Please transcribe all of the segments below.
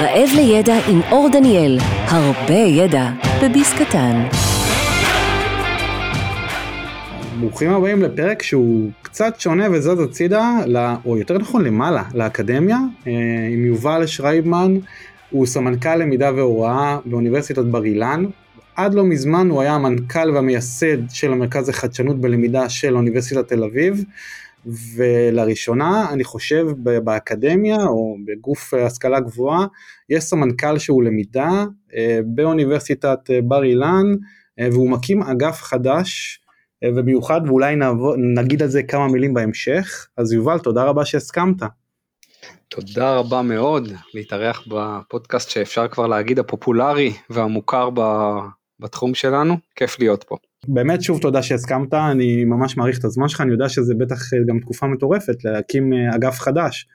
רעב לידע עם אור דניאל, הרבה ידע בביס קטן. ברוכים הבאים לפרק שהוא קצת שונה וזז הצידה, או יותר נכון למעלה, לאקדמיה, אה, עם יובל שרייבמן, הוא סמנכ"ל למידה והוראה באוניברסיטת בר אילן. עד לא מזמן הוא היה המנכ"ל והמייסד של המרכז לחדשנות בלמידה של אוניברסיטת תל אביב. ולראשונה אני חושב באקדמיה או בגוף השכלה גבוהה יש סמנכ"ל שהוא למידה אה, באוניברסיטת אה, בר אילן אה, והוא מקים אגף חדש ובמיוחד ואולי נעבור, נגיד על זה כמה מילים בהמשך אז יובל תודה רבה שהסכמת. תודה רבה מאוד להתארח בפודקאסט שאפשר כבר להגיד הפופולרי והמוכר בתחום שלנו כיף להיות פה. באמת שוב תודה שהסכמת, אני ממש מעריך את הזמן שלך, אני יודע שזה בטח גם תקופה מטורפת להקים אה, אגף חדש.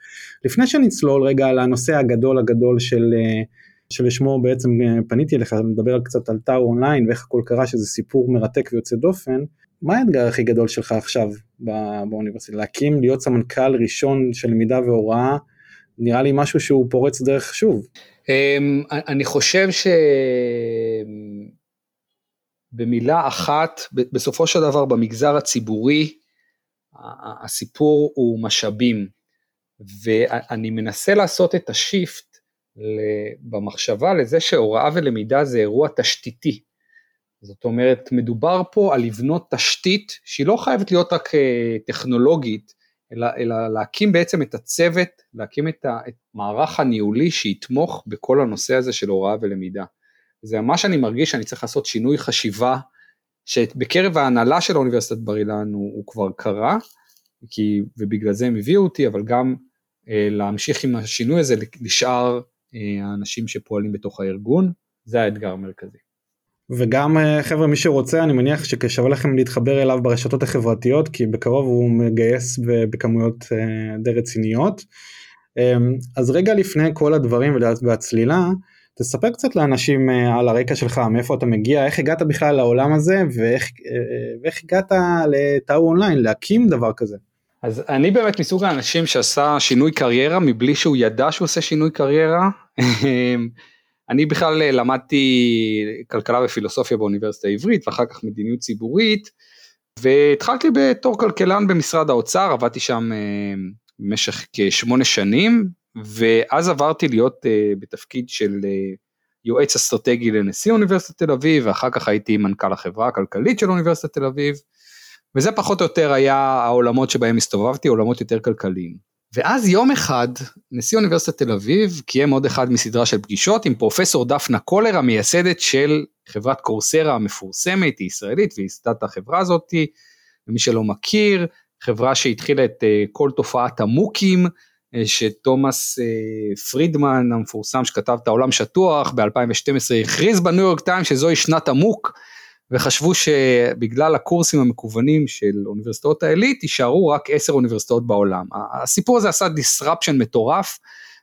לפני שנצלול רגע על הנושא הגדול הגדול של, אה, שלשמו בעצם אה, פניתי אליך, לדבר קצת על טאו אונליין ואיך הכל קרה שזה סיפור מרתק ויוצא דופן, מה האתגר הכי גדול שלך עכשיו באוניברסיטה? להקים, להיות סמנכ"ל ראשון של למידה והוראה, נראה לי משהו שהוא פורץ דרך שוב. אמ, אני חושב ש... במילה אחת, בסופו של דבר במגזר הציבורי, הסיפור הוא משאבים, ואני מנסה לעשות את השיפט במחשבה לזה שהוראה ולמידה זה אירוע תשתיתי. זאת אומרת, מדובר פה על לבנות תשתית שהיא לא חייבת להיות רק אה, טכנולוגית, אלא, אלא להקים בעצם את הצוות, להקים את המערך הניהולי שיתמוך בכל הנושא הזה של הוראה ולמידה. זה ממש אני מרגיש שאני צריך לעשות שינוי חשיבה, שבקרב ההנהלה של האוניברסיטת בר אילן הוא, הוא כבר קרה, כי, ובגלל זה הם הביאו אותי, אבל גם אה, להמשיך עם השינוי הזה לשאר אה, האנשים שפועלים בתוך הארגון, זה האתגר המרכזי. וגם אה, חבר'ה מי שרוצה אני מניח ששווה לכם להתחבר אליו ברשתות החברתיות כי בקרוב הוא מגייס בכמויות אה, די רציניות. אה, אז רגע לפני כל הדברים והצלילה תספר קצת לאנשים אה, על הרקע שלך, מאיפה אתה מגיע, איך הגעת בכלל לעולם הזה ואיך, אה, ואיך הגעת לטאו אונליין, להקים דבר כזה. אז אני באמת מסוג האנשים שעשה שינוי קריירה מבלי שהוא ידע שהוא עושה שינוי קריירה. אני בכלל אה, למדתי כלכלה ופילוסופיה באוניברסיטה העברית ואחר כך מדיניות ציבורית והתחלתי בתור כלכלן במשרד האוצר, עבדתי שם במשך כשמונה שנים ואז עברתי להיות uh, בתפקיד של uh, יועץ אסטרטגי לנשיא אוניברסיטת תל אביב, ואחר כך הייתי מנכ"ל החברה הכלכלית של אוניברסיטת תל אביב, וזה פחות או יותר היה העולמות שבהם הסתובבתי, עולמות יותר כלכליים. ואז יום אחד נשיא אוניברסיטת תל אביב קיים עוד אחד מסדרה של פגישות עם פרופסור דפנה קולר המייסדת של חברת קורסרה המפורסמת, היא ישראלית והיא ייסדה את החברה הזאתי, ומי שלא מכיר, חברה שהתחילה את uh, כל תופעת המוקים, אה, שתומאס אה, פרידמן המפורסם שכתב את העולם שטוח ב-2012 הכריז בניו יורק טיים שזוהי שנת המוק וחשבו שבגלל הקורסים המקוונים של אוניברסיטאות העילית יישארו רק עשר אוניברסיטאות בעולם. הסיפור הזה עשה disruption מטורף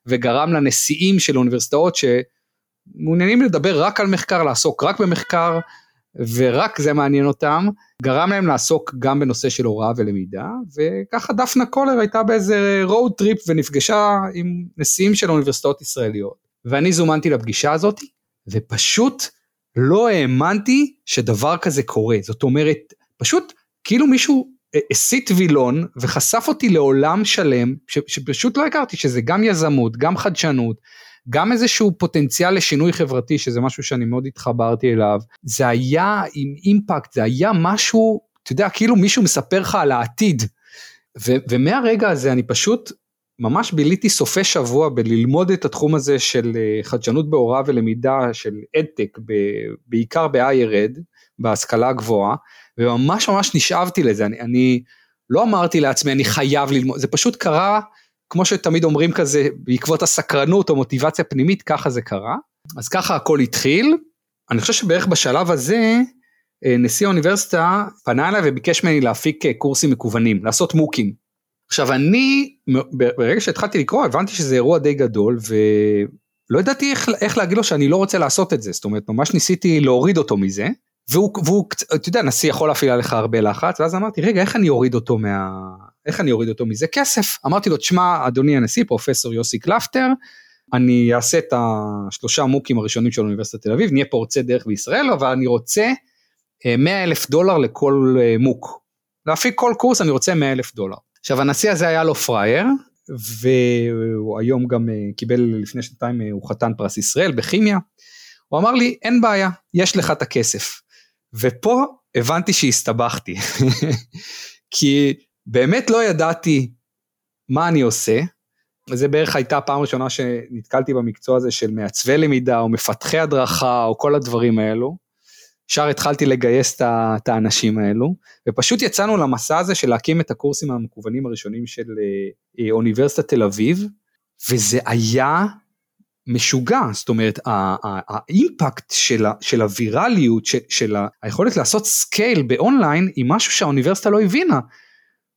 וגרם לנשיאים של אוניברסיטאות שמעוניינים לדבר רק על מחקר, לעסוק רק במחקר ורק זה מעניין אותם, גרם להם לעסוק גם בנושא של הוראה ולמידה, וככה דפנה קולר הייתה באיזה road trip ונפגשה עם נשיאים של אוניברסיטאות ישראליות. ואני זומנתי לפגישה הזאת, ופשוט לא האמנתי שדבר כזה קורה. זאת אומרת, פשוט כאילו מישהו הסית וילון וחשף אותי לעולם שלם, שפשוט לא הכרתי, שזה גם יזמות, גם חדשנות, גם איזשהו פוטנציאל לשינוי חברתי, שזה משהו שאני מאוד התחברתי אליו, זה היה עם אימפקט, זה היה משהו, אתה יודע, כאילו מישהו מספר לך על העתיד. ו- ומהרגע הזה אני פשוט ממש ביליתי סופי שבוע בללמוד את התחום הזה של אה, חדשנות בהוראה ולמידה של אדטק, ב- בעיקר ב-IRED, בהשכלה הגבוהה, וממש ממש נשאבתי לזה, אני, אני לא אמרתי לעצמי אני חייב ללמוד, זה פשוט קרה כמו שתמיד אומרים כזה, בעקבות הסקרנות או מוטיבציה פנימית, ככה זה קרה. אז ככה הכל התחיל. אני חושב שבערך בשלב הזה, אה, נשיא האוניברסיטה פנה אליי וביקש ממני להפיק אה, קורסים מקוונים, לעשות מוקים. עכשיו אני, ברגע שהתחלתי לקרוא, הבנתי שזה אירוע די גדול, ולא ידעתי איך, איך להגיד לו שאני לא רוצה לעשות את זה, זאת אומרת, ממש ניסיתי להוריד אותו מזה. והוא, והוא, אתה יודע, נשיא יכול להפעיל עליך הרבה לחץ, ואז אמרתי, רגע, איך אני אוריד אותו מה... איך אני אוריד אותו מזה? כסף. אמרתי לו, תשמע, אדוני הנשיא, פרופסור יוסי קלפטר, אני אעשה את השלושה מוקים הראשונים של אוניברסיטת תל אביב, נהיה פורצי דרך בישראל, אבל אני רוצה 100 אה, אלף דולר לכל אה, מוק. להפיק כל קורס אני רוצה 100 אלף דולר. עכשיו הנשיא הזה היה לו פראייר, והוא היום גם אה, קיבל לפני שנתיים, הוא חתן פרס ישראל בכימיה. הוא אמר לי, אין בעיה, יש לך את הכסף. ופה הבנתי שהסתבכתי. כי באמת לא ידעתי מה אני עושה, וזה בערך הייתה הפעם הראשונה שנתקלתי במקצוע הזה של מעצבי למידה או מפתחי הדרכה או כל הדברים האלו. ישר התחלתי לגייס את האנשים האלו, ופשוט יצאנו למסע הזה של להקים את הקורסים המקוונים הראשונים של אה, אוניברסיטת תל אביב, וזה היה משוגע, זאת אומרת ה impact של, של הווירליות, של, של היכולת לעשות scale באונליין, היא משהו שהאוניברסיטה לא הבינה.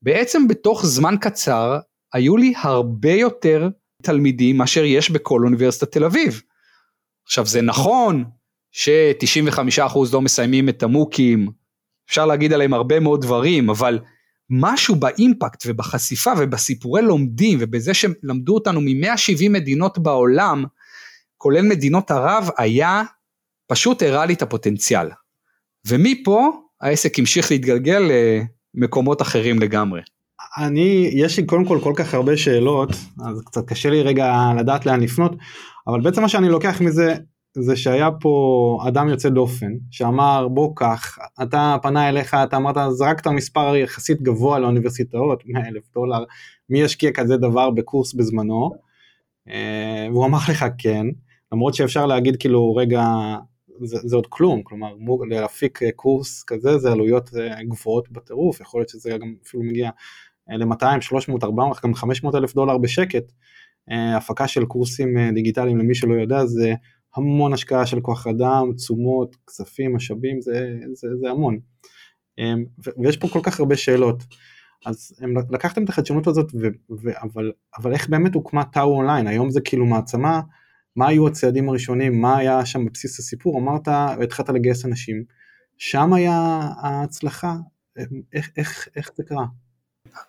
בעצם בתוך זמן קצר היו לי הרבה יותר תלמידים מאשר יש בכל אוניברסיטת תל אביב. עכשיו זה נכון ש-95% לא מסיימים את המוקים, אפשר להגיד עליהם הרבה מאוד דברים, אבל משהו באימפקט ובחשיפה ובסיפורי לומדים ובזה שלמדו אותנו מ-170 מדינות בעולם, כולל מדינות ערב, היה פשוט הראה לי את הפוטנציאל. ומפה העסק המשיך להתגלגל למקומות אחרים לגמרי. אני, יש לי קודם כל כל כך הרבה שאלות, אז קצת קשה לי רגע לדעת לאן לפנות, אבל בעצם מה שאני לוקח מזה, זה שהיה פה אדם יוצא דופן, שאמר בוא קח, אתה פנה אליך, אתה אמרת, זרקת מספר יחסית גבוה לאוניברסיטאות, 100 אלף דולר, מי ישקיע כזה דבר בקורס בזמנו, אה, והוא אמר לך כן, למרות שאפשר להגיד כאילו רגע, זה, זה עוד כלום, כלומר להפיק קורס כזה זה עלויות אה, גבוהות בטירוף, יכול להיות שזה גם אפילו מגיע ל-200, 300, 400, גם 500 אלף דולר בשקט. אה, הפקה של קורסים אה, דיגיטליים למי שלא יודע זה המון השקעה של כוח אדם, תשומות, כספים, משאבים, זה, זה, זה המון. אה, ויש פה כל כך הרבה שאלות. אז הם לקחתם את החדשנות הזאת, ו, ו, אבל, אבל איך באמת הוקמה טאו אונליין? היום זה כאילו מעצמה, מה היו הצעדים הראשונים, מה היה שם בבסיס הסיפור? אמרת, והתחלת לגייס אנשים, שם היה ההצלחה, איך, איך, איך זה קרה?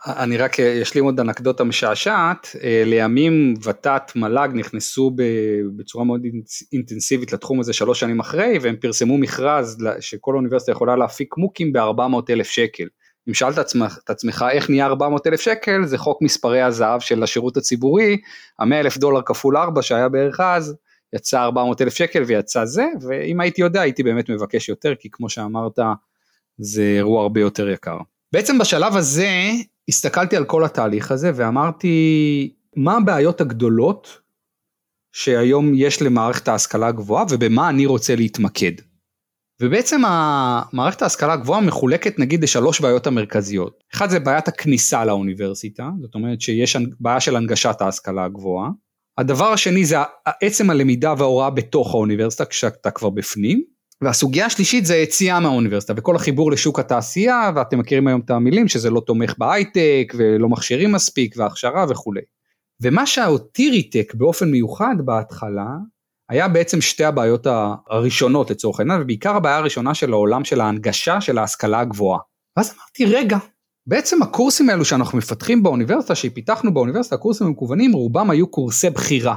אני רק אשלים עוד אנקדוטה משעשעת, אה, לימים ות"ת מל"ג נכנסו בצורה מאוד אינטנסיבית לתחום הזה שלוש שנים אחרי והם פרסמו מכרז שכל אוניברסיטה יכולה להפיק מוקים ב-400 אלף שקל. אם שאלת את עצמך איך נהיה 400 אלף שקל זה חוק מספרי הזהב של השירות הציבורי, ה-100 אלף דולר כפול 4 שהיה בערך אז יצא 400 אלף שקל ויצא זה ואם הייתי יודע הייתי באמת מבקש יותר כי כמו שאמרת זה אירוע הרבה יותר יקר. בעצם בשלב הזה הסתכלתי על כל התהליך הזה ואמרתי מה הבעיות הגדולות שהיום יש למערכת ההשכלה הגבוהה ובמה אני רוצה להתמקד. ובעצם המערכת ההשכלה הגבוהה מחולקת נגיד לשלוש בעיות המרכזיות. אחד זה בעיית הכניסה לאוניברסיטה, זאת אומרת שיש בעיה של הנגשת ההשכלה הגבוהה. הדבר השני זה עצם הלמידה וההוראה בתוך האוניברסיטה כשאתה כבר בפנים. והסוגיה השלישית זה יציאה מהאוניברסיטה וכל החיבור לשוק התעשייה ואתם מכירים היום את המילים שזה לא תומך בהייטק ולא מכשירים מספיק והכשרה וכולי. ומה שאותי ריתק באופן מיוחד בהתחלה היה בעצם שתי הבעיות הראשונות לצורך העניין ובעיקר הבעיה הראשונה של העולם של ההנגשה של ההשכלה הגבוהה. ואז אמרתי רגע בעצם הקורסים האלו שאנחנו מפתחים באוניברסיטה שפיתחנו באוניברסיטה הקורסים המקוונים רובם היו קורסי בחירה.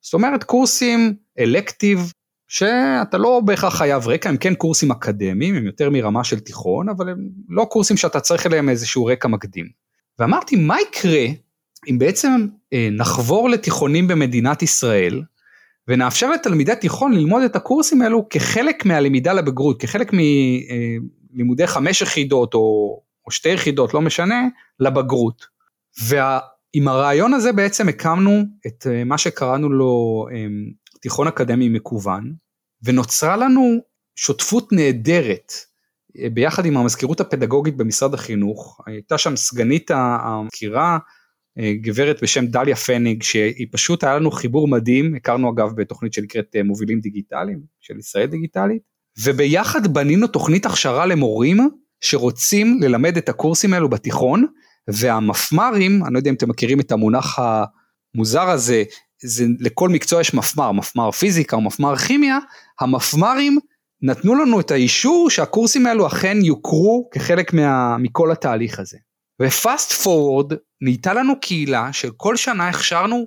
זאת אומרת קורסים אלקטיב שאתה לא בהכרח חייב רקע, הם כן קורסים אקדמיים, הם יותר מרמה של תיכון, אבל הם לא קורסים שאתה צריך אליהם איזשהו רקע מקדים. ואמרתי, מה יקרה אם בעצם אה, נחבור לתיכונים במדינת ישראל, ונאפשר לתלמידי תיכון ללמוד את הקורסים האלו כחלק מהלמידה לבגרות, כחלק מלימודי אה, חמש יחידות או, או שתי יחידות, לא משנה, לבגרות. ועם הרעיון הזה בעצם הקמנו את אה, מה שקראנו לו תיכון אקדמי מקוון, ונוצרה לנו שותפות נהדרת אה, ביחד עם המזכירות הפדגוגית במשרד החינוך, הייתה שם סגנית המזכירה, אה, גברת בשם דליה פניג, שהיא פשוט היה לנו חיבור מדהים, הכרנו אגב בתוכנית שנקראת אה, מובילים דיגיטליים, של ישראל דיגיטלית, וביחד בנינו תוכנית הכשרה למורים שרוצים ללמד את הקורסים האלו בתיכון, והמפמ"רים, אני לא יודע אם אתם מכירים את המונח המוזר הזה, זה לכל מקצוע יש מפמ"ר, מפמ"ר פיזיקה או מפמ"ר כימיה, המפמ"רים נתנו לנו את האישור שהקורסים האלו אכן יוכרו כחלק מה, מכל התהליך הזה. ופאסט פורוורד נהייתה לנו קהילה של כל שנה הכשרנו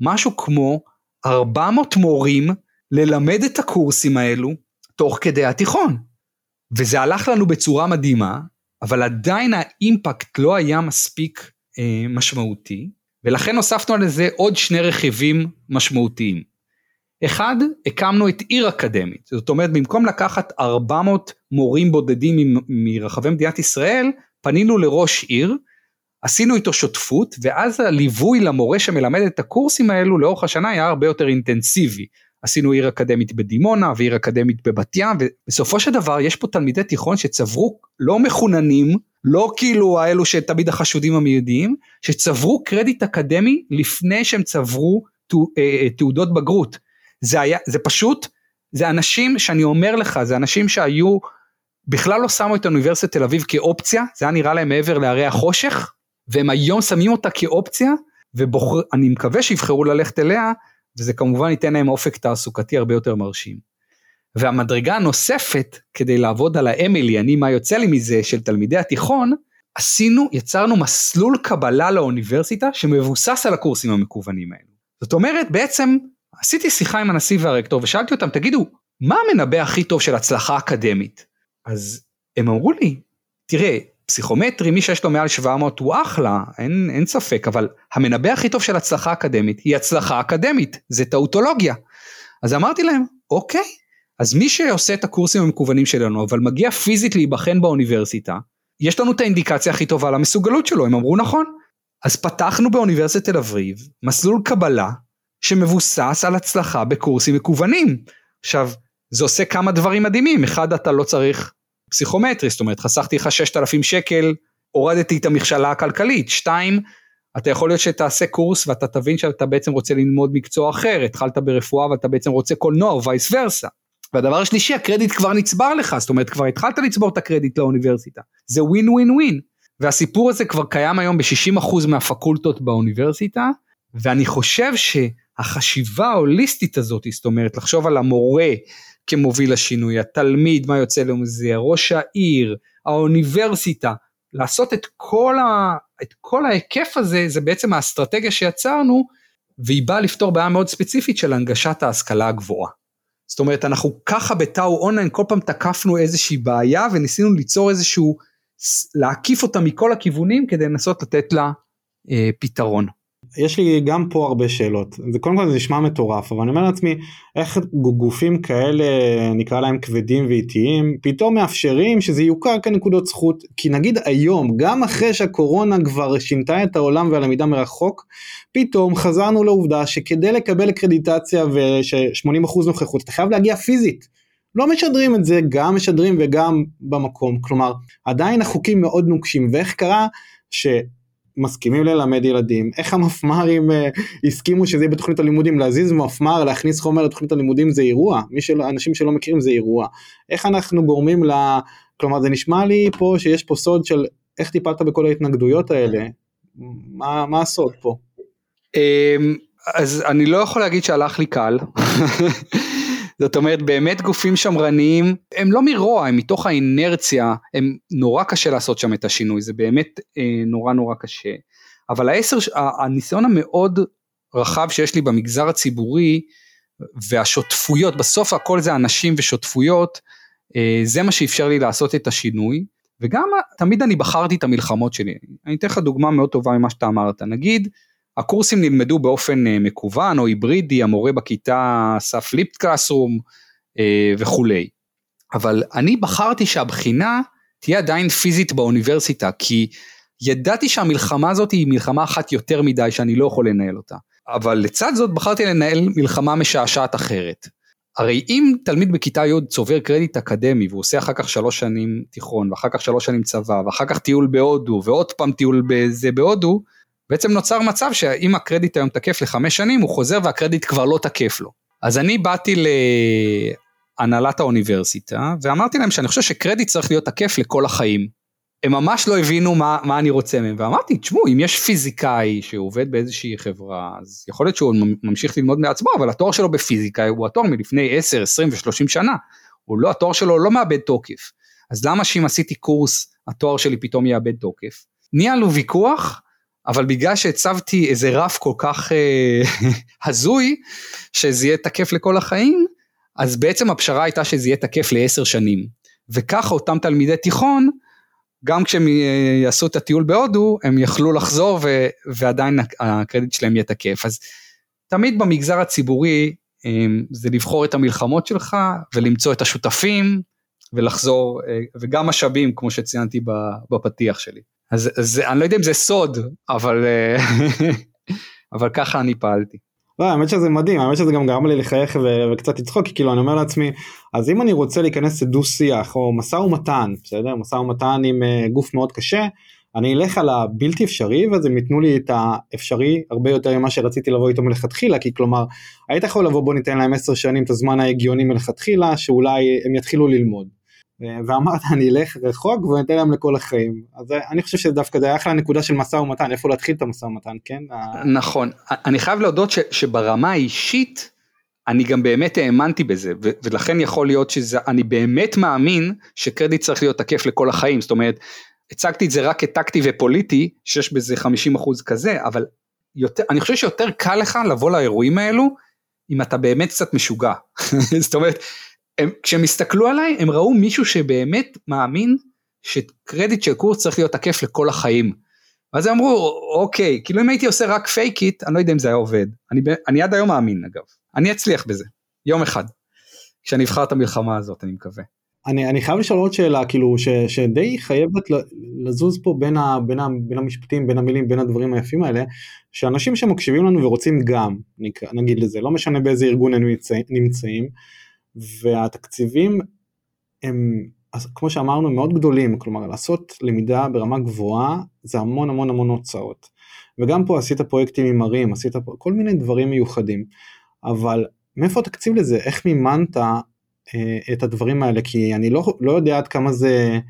משהו כמו 400 מורים ללמד את הקורסים האלו תוך כדי התיכון. וזה הלך לנו בצורה מדהימה, אבל עדיין האימפקט לא היה מספיק אה, משמעותי, ולכן הוספנו לזה עוד שני רכיבים משמעותיים. אחד, הקמנו את עיר אקדמית, זאת אומרת במקום לקחת 400 מורים בודדים מרחבי מדינת ישראל, פנינו לראש עיר, עשינו איתו שותפות, ואז הליווי למורה שמלמד את הקורסים האלו לאורך השנה היה הרבה יותר אינטנסיבי. עשינו עיר אקדמית בדימונה ועיר אקדמית בבת ים, ובסופו של דבר יש פה תלמידי תיכון שצברו לא מחוננים, לא כאילו האלו שתמיד החשודים המיידיים, שצברו קרדיט אקדמי לפני שהם צברו אה, אה, תעודות בגרות. זה היה, זה פשוט, זה אנשים שאני אומר לך, זה אנשים שהיו, בכלל לא שמו את אוניברסיטת תל אביב כאופציה, זה היה נראה להם מעבר להרי החושך, והם היום שמים אותה כאופציה, ואני מקווה שיבחרו ללכת אליה, וזה כמובן ייתן להם אופק תעסוקתי הרבה יותר מרשים. והמדרגה הנוספת, כדי לעבוד על האמילי, אני מה יוצא לי מזה, של תלמידי התיכון, עשינו, יצרנו מסלול קבלה לאוניברסיטה שמבוסס על הקורסים המקוונים האלו. זאת אומרת, בעצם עשיתי שיחה עם הנשיא והרקטור ושאלתי אותם, תגידו, מה המנבא הכי טוב של הצלחה אקדמית? אז הם אמרו לי, תראה, פסיכומטרי, מי שיש לו מעל 700 הוא אחלה, אין, אין ספק, אבל המנבא הכי טוב של הצלחה אקדמית היא הצלחה אקדמית, זה טאוטולוגיה. אז אמרתי להם, אוקיי, אז מי שעושה את הקורסים המקוונים שלנו, אבל מגיע פיזית להיבחן באוניברסיטה, יש לנו את האינדיקציה הכי טובה למסוגלות שלו, הם אמרו נכון. אז פתחנו באוניברסיטת תל אביב מסלול קבלה שמבוסס על הצלחה בקורסים מקוונים. עכשיו, זה עושה כמה דברים מדהימים, אחד אתה לא צריך פסיכומטרי, זאת אומרת חסכתי לך 6,000 שקל, הורדתי את המכשלה הכלכלית, שתיים, אתה יכול להיות שתעשה קורס ואתה תבין שאתה בעצם רוצה ללמוד מקצוע אחר, התחלת ברפואה ואתה בעצם רוצה קולנוע או וייס ורסה. והדבר השלישי, הקרדיט כבר נצבר לך, זאת אומרת כבר התחלת לצבור את הקרדיט לאוניברסיטה, זה ווין ווין ווין. והסיפור הזה כבר קיים היום ב-60% מהפקולטות באוניברסיטה, ואני חושב שהחשיבה ההוליסטית הזאת, זאת אומרת לחשוב על המורה, כמוביל השינוי, התלמיד, מה יוצא לו מזה, ראש העיר, האוניברסיטה, לעשות את כל, ה, את כל ההיקף הזה, זה בעצם האסטרטגיה שיצרנו, והיא באה לפתור בעיה מאוד ספציפית של הנגשת ההשכלה הגבוהה. זאת אומרת, אנחנו ככה בטאו אונליין כל פעם תקפנו איזושהי בעיה וניסינו ליצור איזשהו, להקיף אותה מכל הכיוונים כדי לנסות לתת לה אה, פתרון. יש לי גם פה הרבה שאלות זה קודם כל זה נשמע מטורף אבל אני אומר לעצמי איך גופים כאלה נקרא להם כבדים ואיטיים פתאום מאפשרים שזה יוכר כנקודות זכות כי נגיד היום גם אחרי שהקורונה כבר שינתה את העולם והלמידה מרחוק פתאום חזרנו לעובדה שכדי לקבל קרדיטציה ו-80% נוכחות אתה חייב להגיע פיזית. לא משדרים את זה גם משדרים וגם במקום כלומר עדיין החוקים מאוד נוקשים ואיך קרה. מסכימים ללמד ילדים, איך המפמ"רים uh, הסכימו שזה יהיה בתוכנית הלימודים, להזיז מפמ"ר, להכניס חומר לתוכנית הלימודים זה אירוע, של, אנשים שלא מכירים זה אירוע, איך אנחנו גורמים ל... כלומר זה נשמע לי פה שיש פה סוד של איך טיפלת בכל ההתנגדויות האלה, מה, מה הסוד פה? אמ, אז אני לא יכול להגיד שהלך לי קל. זאת אומרת באמת גופים שמרניים הם לא מרוע הם מתוך האינרציה הם נורא קשה לעשות שם את השינוי זה באמת אה, נורא נורא קשה. אבל העשר הניסיון המאוד רחב שיש לי במגזר הציבורי והשותפויות בסוף הכל זה אנשים ושותפויות אה, זה מה שאפשר לי לעשות את השינוי וגם תמיד אני בחרתי את המלחמות שלי. אני אתן לך דוגמה מאוד טובה ממה שאתה אמרת. נגיד הקורסים נלמדו באופן אה, מקוון או היברידי, המורה בכיתה עשה פליפט קלאסרום אה, וכולי. אבל אני בחרתי שהבחינה תהיה עדיין פיזית באוניברסיטה, כי ידעתי שהמלחמה הזאת היא מלחמה אחת יותר מדי שאני לא יכול לנהל אותה. אבל לצד זאת בחרתי לנהל מלחמה משעשעת אחרת. הרי אם תלמיד בכיתה י' צובר קרדיט אקדמי והוא עושה אחר כך שלוש שנים תיכון ואחר כך שלוש שנים צבא ואחר כך טיול בהודו ועוד פעם טיול בזה בהודו, בעצם נוצר מצב שאם הקרדיט היום תקף לחמש שנים, הוא חוזר והקרדיט כבר לא תקף לו. אז אני באתי להנהלת האוניברסיטה, ואמרתי להם שאני חושב שקרדיט צריך להיות תקף לכל החיים. הם ממש לא הבינו מה, מה אני רוצה מהם, ואמרתי, תשמעו, אם יש פיזיקאי שעובד באיזושהי חברה, אז יכול להיות שהוא ממשיך ללמוד מעצמו, אבל התואר שלו בפיזיקה הוא התואר מלפני 10, 20 ו-30 שנה. הוא לא, התואר שלו לא מאבד תוקף. אז למה שאם עשיתי קורס, התואר שלי פתאום יאבד תוקף? ניהלנו ויכוח, אבל בגלל שהצבתי איזה רף כל כך אה, הזוי, שזה יהיה תקף לכל החיים, אז בעצם הפשרה הייתה שזה יהיה תקף לעשר שנים. וככה אותם תלמידי תיכון, גם כשהם אה, יעשו את הטיול בהודו, הם יכלו לחזור ו, ועדיין הקרדיט שלהם יהיה תקף. אז תמיד במגזר הציבורי אה, זה לבחור את המלחמות שלך ולמצוא את השותפים ולחזור, וגם משאבים כמו שציינתי בפתיח שלי. אז, אז אני לא יודע אם זה סוד, אבל, אבל ככה אני פעלתי. לא, האמת שזה מדהים, האמת שזה גם גרם לי לחייך ו- וקצת לצחוק, כי כאילו אני אומר לעצמי, אז אם אני רוצה להיכנס לדו שיח או משא ומתן, בסדר? משא ומתן עם uh, גוף מאוד קשה, אני אלך על הבלתי אפשרי ואז הם ייתנו לי את האפשרי הרבה יותר ממה שרציתי לבוא איתו מלכתחילה, כי כלומר, היית יכול לבוא בוא ניתן להם עשר שנים את הזמן ההגיוני מלכתחילה, שאולי הם יתחילו ללמוד. ואמרת אני אלך רחוק ואתן להם לכל החיים. אז אני חושב שדווקא זה היה אחלה נקודה של משא ומתן איפה להתחיל את המשא ומתן כן נכון. אני חייב להודות ש, שברמה האישית אני גם באמת האמנתי בזה ו- ולכן יכול להיות שזה אני באמת מאמין שקרדיט צריך להיות תקף לכל החיים. זאת אומרת הצגתי את זה רק כטקטי ופוליטי שיש בזה 50 אחוז כזה אבל יותר אני חושב שיותר קל לך לבוא לאירועים האלו אם אתה באמת קצת משוגע. זאת אומרת הם, כשהם הסתכלו עליי הם ראו מישהו שבאמת מאמין שקרדיט של קורס צריך להיות תקף לכל החיים. ואז הם אמרו אוקיי כאילו אם הייתי עושה רק פייק איט אני לא יודע אם זה היה עובד אני, אני עד היום מאמין אגב אני אצליח בזה יום אחד כשאני אבחר את המלחמה הזאת אני מקווה. אני, אני חייב לשאול עוד שאלה כאילו ש, שדי חייבת לזוז פה בין, ה, בין, ה, בין המשפטים בין המילים בין הדברים היפים האלה שאנשים שמקשיבים לנו ורוצים גם נגיד לזה לא משנה באיזה ארגון הם נמצאים והתקציבים הם כמו שאמרנו מאוד גדולים. כלומר לעשות למידה ברמה גבוהה זה המון המון המון הוצאות. וגם פה עשית פרויקטים עם ערים עשית פה כל מיני דברים מיוחדים. אבל מאיפה התקציב לזה? איך מימנת אה, את הדברים האלה? כי אני לא, לא יודע עד כמה זה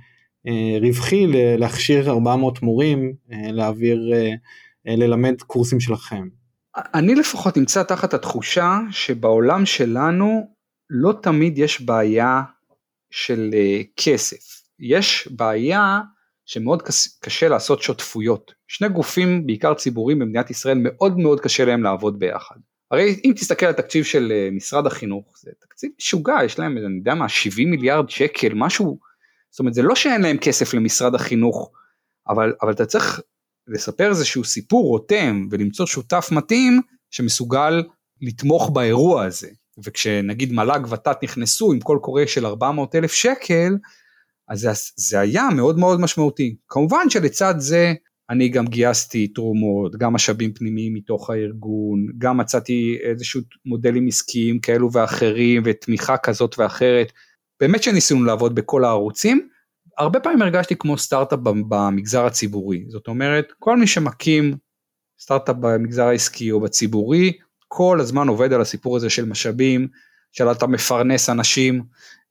אה, רווחי להכשיר 400 מורים אה, להעביר אה, אה, ללמד קורסים שלכם. אני לפחות נמצא תחת התחושה שבעולם שלנו לא תמיד יש בעיה של אה, כסף, יש בעיה שמאוד קשה לעשות שותפויות. שני גופים, בעיקר ציבוריים במדינת ישראל, מאוד מאוד קשה להם לעבוד ביחד. הרי אם תסתכל על התקציב של אה, משרד החינוך, זה תקציב משוגע, יש להם, אני יודע מה, 70 מיליארד שקל, משהו, זאת אומרת זה לא שאין להם כסף למשרד החינוך, אבל, אבל אתה צריך לספר איזשהו סיפור רותם ולמצוא שותף מתאים שמסוגל לתמוך באירוע הזה. וכשנגיד מל"ג ות"ת נכנסו עם קול קורא של 400 אלף שקל, אז זה, זה היה מאוד מאוד משמעותי. כמובן שלצד זה אני גם גייסתי תרומות, גם משאבים פנימיים מתוך הארגון, גם מצאתי איזשהו מודלים עסקיים כאלו ואחרים ותמיכה כזאת ואחרת. באמת שניסינו לעבוד בכל הערוצים. הרבה פעמים הרגשתי כמו סטארט-אפ במגזר הציבורי, זאת אומרת כל מי שמקים סטארט-אפ במגזר העסקי או בציבורי כל הזמן עובד על הסיפור הזה של משאבים, של אתה מפרנס אנשים,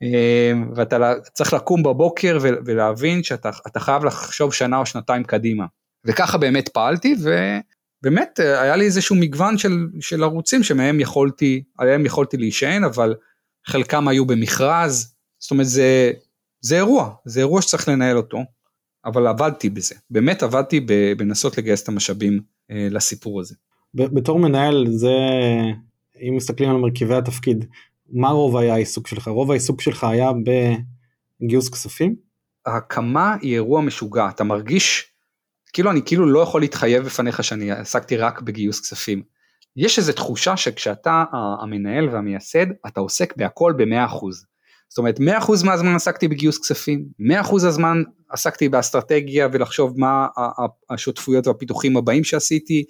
אה, ואתה צריך לקום בבוקר ולהבין שאתה חייב לחשוב שנה או שנתיים קדימה. וככה באמת פעלתי, ובאמת אה, היה לי איזשהו מגוון של, של ערוצים שמהם יכולתי, עליהם יכולתי להישען, אבל חלקם היו במכרז, זאת אומרת זה, זה אירוע, זה אירוע שצריך לנהל אותו, אבל עבדתי בזה, באמת עבדתי בנסות לגייס את המשאבים אה, לסיפור הזה. בתור מנהל זה אם מסתכלים על מרכיבי התפקיד מה רוב היה העיסוק שלך רוב העיסוק שלך היה בגיוס כספים? ההקמה היא אירוע משוגע אתה מרגיש כאילו אני כאילו לא יכול להתחייב בפניך שאני עסקתי רק בגיוס כספים. יש איזו תחושה שכשאתה המנהל והמייסד אתה עוסק בהכל ב-100%. זאת אומרת 100% מהזמן עסקתי בגיוס כספים, 100% הזמן עסקתי באסטרטגיה ולחשוב מה השותפויות והפיתוחים הבאים שעשיתי,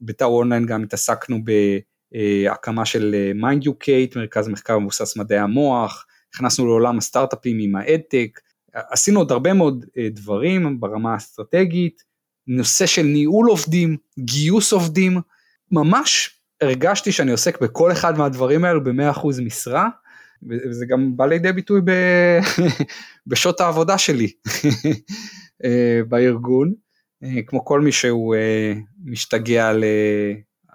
בטאו אונליין גם התעסקנו בהקמה של מיינד יוקייט, מרכז מחקר מבוסס מדעי המוח, נכנסנו לעולם הסטארט-אפים עם ה EdTech, עשינו עוד הרבה מאוד אה, דברים ברמה האסטרטגית, נושא של ניהול עובדים, גיוס עובדים, ממש הרגשתי שאני עוסק בכל אחד מהדברים האלו ב-100% משרה, וזה גם בא לידי ביטוי. בשעות העבודה שלי אה, בארגון. אה, כמו כל מי שהוא אה, משתגע על, אה,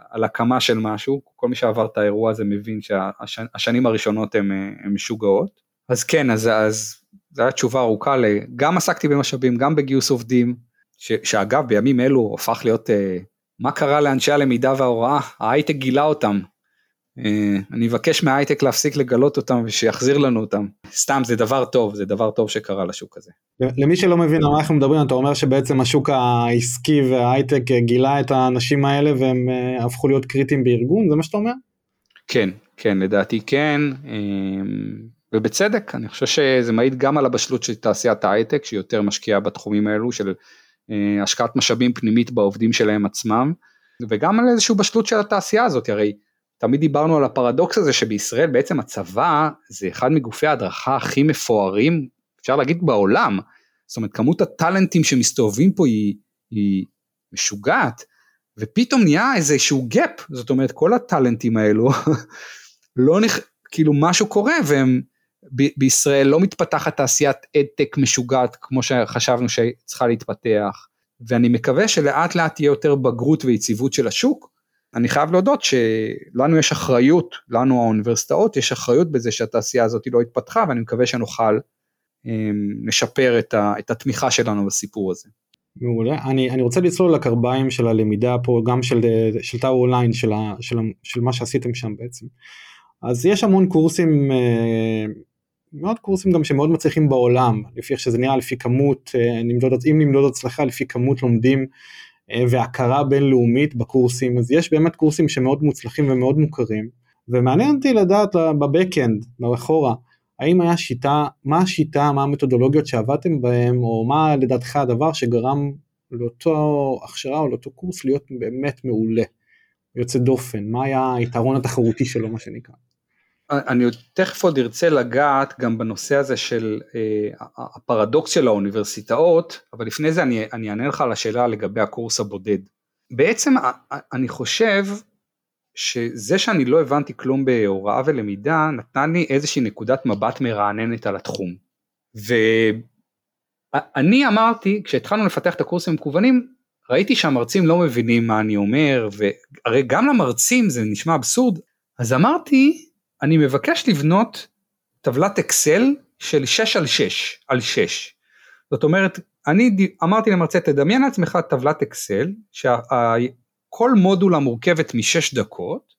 על הקמה של משהו, כל מי שעבר את האירוע הזה מבין שהשנים הראשונות הן משוגעות. אז כן, אז, אז זו הייתה תשובה ארוכה, גם עסקתי במשאבים, גם בגיוס עובדים, ש, שאגב בימים אלו הפך להיות אה, מה קרה לאנשי הלמידה וההוראה, ההייטק גילה אותם. אה, אני אבקש מההייטק להפסיק לגלות אותם ושיחזיר לנו אותם. סתם זה דבר טוב, זה דבר טוב שקרה לשוק הזה. למי שלא מבין על מה אנחנו מדברים, אתה אומר שבעצם השוק העסקי וההייטק גילה את האנשים האלה והם אה, הפכו להיות קריטיים בארגון, זה מה שאתה אומר? כן, כן, לדעתי כן, ובצדק, אני חושב שזה מעיד גם על הבשלות של תעשיית ההייטק, שהיא יותר משקיעה בתחומים האלו של אה, השקעת משאבים פנימית בעובדים שלהם עצמם, וגם על איזושהי בשלות של התעשייה הזאת, הרי תמיד דיברנו על הפרדוקס הזה שבישראל בעצם הצבא זה אחד מגופי ההדרכה הכי מפוארים, אפשר להגיד בעולם, זאת אומרת כמות הטאלנטים שמסתובבים פה היא, היא משוגעת, ופתאום נהיה איזשהו גאפ, זאת אומרת כל הטאלנטים האלו, לא נכ... כאילו משהו קורה והם ב- בישראל לא מתפתחת תעשיית אדטק משוגעת כמו שחשבנו שצריכה להתפתח, ואני מקווה שלאט לאט תהיה יותר בגרות ויציבות של השוק. אני חייב להודות שלנו יש אחריות, לנו האוניברסיטאות יש אחריות בזה שהתעשייה הזאת לא התפתחה ואני מקווה שנוכל לשפר אמ, את, ה, את התמיכה שלנו בסיפור הזה. מעולה. אני, אני רוצה לצלול לקרביים של הלמידה פה, גם של, של טאו אונליין, של, של, של מה שעשיתם שם בעצם. אז יש המון קורסים אה, מאוד קורסים גם שמאוד מצליחים בעולם, לפי איך שזה נראה, לפי כמות, אה, נמדוד, אם נמדוד הצלחה לפי כמות לומדים והכרה בינלאומית בקורסים, אז יש באמת קורסים שמאוד מוצלחים ומאוד מוכרים, ומעניין אותי לדעת בבקאנד, מאחורה, האם היה שיטה, מה השיטה, מה המתודולוגיות שעבדתם בהם, או מה לדעתך הדבר שגרם לאותו הכשרה או לאותו קורס להיות באמת מעולה, יוצא דופן, מה היה היתרון התחרותי שלו מה שנקרא. אני תכף עוד ארצה לגעת גם בנושא הזה של אה, הפרדוקס של האוניברסיטאות, אבל לפני זה אני, אני אענה לך על השאלה לגבי הקורס הבודד. בעצם אני חושב שזה שאני לא הבנתי כלום בהוראה ולמידה נתן לי איזושהי נקודת מבט מרעננת על התחום. ואני אמרתי כשהתחלנו לפתח את הקורסים המקוונים ראיתי שהמרצים לא מבינים מה אני אומר והרי גם למרצים זה נשמע אבסורד אז אמרתי אני מבקש לבנות טבלת אקסל של 6 על 6 על 6. זאת אומרת, אני אמרתי למרצה תדמיין לעצמך טבלת אקסל שכל מודולה מורכבת משש דקות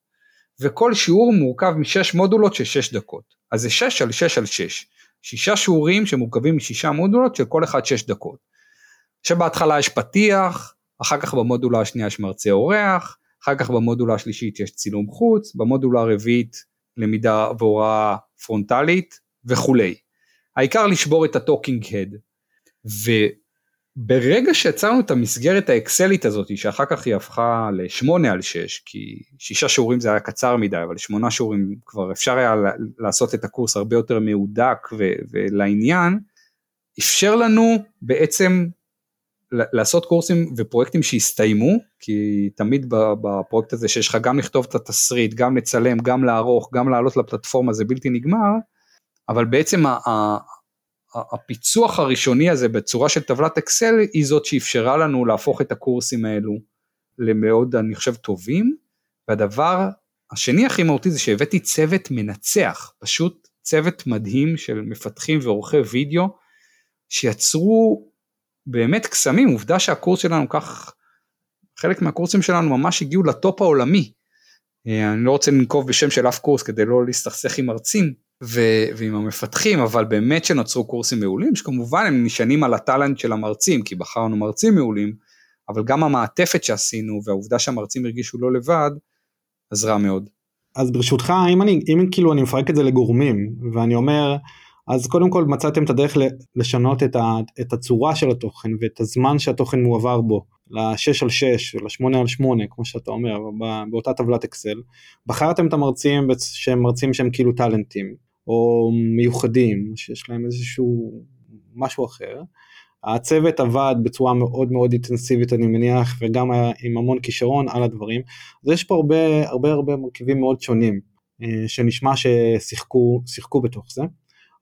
וכל שיעור מורכב משש מודולות של שש דקות. אז זה 6 על 6 על 6. שישה שיעורים שמורכבים משישה מודולות של כל אחד שש דקות. שבהתחלה יש פתיח, אחר כך במודולה השנייה יש מרצה אורח, אחר כך במודולה השלישית יש צילום חוץ, במודולה הרביעית למידה והוראה פרונטלית וכולי. העיקר לשבור את ה talking head. וברגע שיצרנו את המסגרת האקסלית הזאת שאחר כך היא הפכה לשמונה על שש כי שישה שיעורים זה היה קצר מדי אבל שמונה שיעורים כבר אפשר היה לעשות את הקורס הרבה יותר מהודק ולעניין אפשר לנו בעצם לעשות קורסים ופרויקטים שהסתיימו, כי תמיד בפרויקט הזה שיש לך גם לכתוב את התסריט, גם לצלם, גם לערוך, גם לעלות לפלטפורמה זה בלתי נגמר, אבל בעצם הפיצוח הראשוני הזה בצורה של טבלת אקסל היא זאת שאפשרה לנו להפוך את הקורסים האלו למאוד אני חושב טובים, והדבר השני הכי מהותי זה שהבאתי צוות מנצח, פשוט צוות מדהים של מפתחים ועורכי וידאו שיצרו באמת קסמים, עובדה שהקורס שלנו כך, חלק מהקורסים שלנו ממש הגיעו לטופ העולמי. אה, אני לא רוצה לנקוב בשם של אף קורס כדי לא להסתכסך עם מרצים ו- ועם המפתחים, אבל באמת שנוצרו קורסים מעולים, שכמובן הם נשענים על הטאלנט של המרצים, כי בחרנו מרצים מעולים, אבל גם המעטפת שעשינו והעובדה שהמרצים הרגישו לא לבד, עזרה מאוד. אז ברשותך, אם אני, אם כאילו אני מפרק את זה לגורמים, ואני אומר, אז קודם כל מצאתם את הדרך לשנות את, ה, את הצורה של התוכן ואת הזמן שהתוכן מועבר בו ל-6 על 6 ול-8 על 8 כמו שאתה אומר באותה טבלת אקסל. בחרתם את המרצים שהם מרצים שהם כאילו טאלנטים או מיוחדים שיש להם איזשהו משהו אחר. הצוות עבד בצורה מאוד מאוד אינטנסיבית אני מניח וגם עם המון כישרון על הדברים. אז יש פה הרבה הרבה הרבה מרכיבים מאוד שונים אה, שנשמע ששיחקו בתוך זה.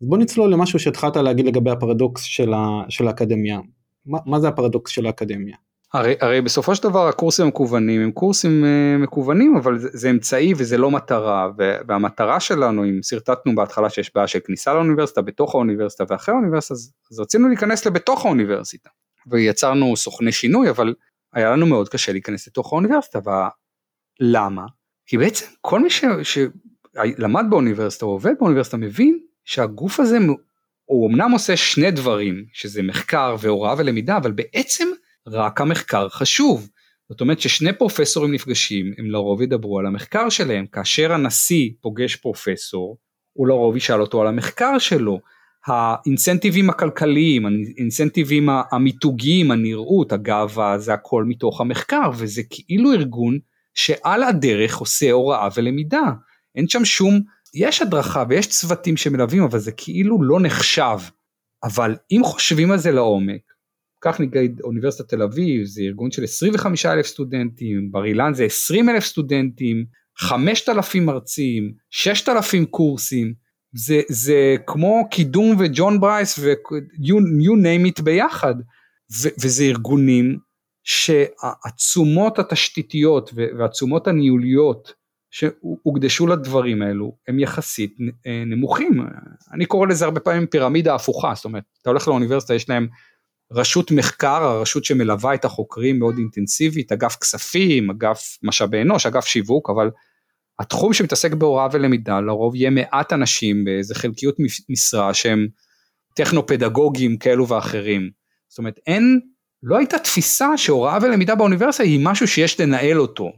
אז בוא נצלול למשהו שהתחלת להגיד לגבי הפרדוקס של, ה, של האקדמיה. מה, מה זה הפרדוקס של האקדמיה? הרי, הרי בסופו של דבר הקורסים המקוונים הם קורסים uh, מקוונים אבל זה, זה אמצעי וזה לא מטרה והמטרה שלנו אם שרטטנו בהתחלה שיש בעיה של כניסה לאוניברסיטה בתוך האוניברסיטה ואחרי האוניברסיטה אז, אז רצינו להיכנס לבתוך האוניברסיטה ויצרנו סוכני שינוי, אבל היה לנו מאוד קשה להיכנס לתוך האוניברסיטה. ולמה? כי בעצם כל מי ש... שלמד באוניברסיטה או עובד באוניברסיטה מבין שהגוף הזה הוא אמנם עושה שני דברים, שזה מחקר והוראה ולמידה, אבל בעצם רק המחקר חשוב. זאת אומרת ששני פרופסורים נפגשים, הם לרוב ידברו על המחקר שלהם. כאשר הנשיא פוגש פרופסור, הוא לרוב ישאל אותו על המחקר שלו. האינסנטיבים הכלכליים, האינסנטיבים המיתוגיים, הנראות, הגאווה, זה הכל מתוך המחקר, וזה כאילו ארגון שעל הדרך עושה הוראה ולמידה. אין שם שום, יש הדרכה ויש צוותים שמלווים, אבל זה כאילו לא נחשב. אבל אם חושבים על זה לעומק, כך נגיד אוניברסיטת תל אביב, זה ארגון של 25 אלף סטודנטים, בר אילן זה 20 אלף סטודנטים, 5,000 מרצים, 6,000 קורסים, זה, זה כמו קידום וג'ון ברייס ו-you name it ביחד, ו, וזה ארגונים שהתשומות התשתיתיות והתשומות הניהוליות שהוקדשו לדברים האלו הם יחסית אה, נמוכים, אני קורא לזה הרבה פעמים פירמידה הפוכה, זאת אומרת אתה הולך לאוניברסיטה יש להם רשות מחקר, הרשות שמלווה את החוקרים מאוד אינטנסיבית, אגף כספים, אגף משאבי אנוש, אגף שיווק, אבל התחום שמתעסק בהוראה ולמידה לרוב יהיה מעט אנשים באיזה חלקיות משרה שהם טכנו-פדגוגיים כאלו ואחרים. זאת אומרת אין, לא הייתה תפיסה שהוראה ולמידה באוניברסיטה היא משהו שיש לנהל אותו.